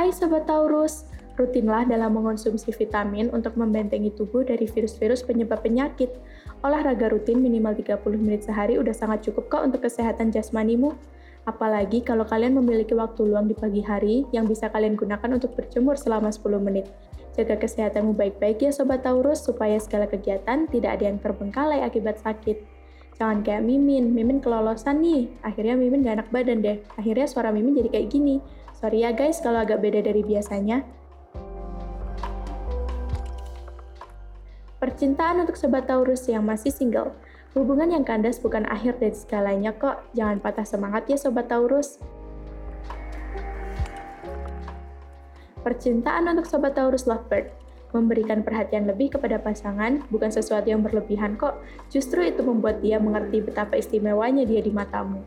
Hai Sobat Taurus, rutinlah dalam mengonsumsi vitamin untuk membentengi tubuh dari virus-virus penyebab penyakit. Olahraga rutin minimal 30 menit sehari udah sangat cukup kok untuk kesehatan jasmanimu. Apalagi kalau kalian memiliki waktu luang di pagi hari yang bisa kalian gunakan untuk berjemur selama 10 menit. Jaga kesehatanmu baik-baik ya Sobat Taurus supaya segala kegiatan tidak ada yang terbengkalai akibat sakit. Jangan kayak Mimin, Mimin kelolosan nih. Akhirnya Mimin gak enak badan deh. Akhirnya suara Mimin jadi kayak gini. Sorry ya guys kalau agak beda dari biasanya. Percintaan untuk Sobat Taurus yang masih single. Hubungan yang kandas bukan akhir dari segalanya kok. Jangan patah semangat ya Sobat Taurus. Percintaan untuk Sobat Taurus Lovebird. Memberikan perhatian lebih kepada pasangan bukan sesuatu yang berlebihan kok. Justru itu membuat dia mengerti betapa istimewanya dia di matamu.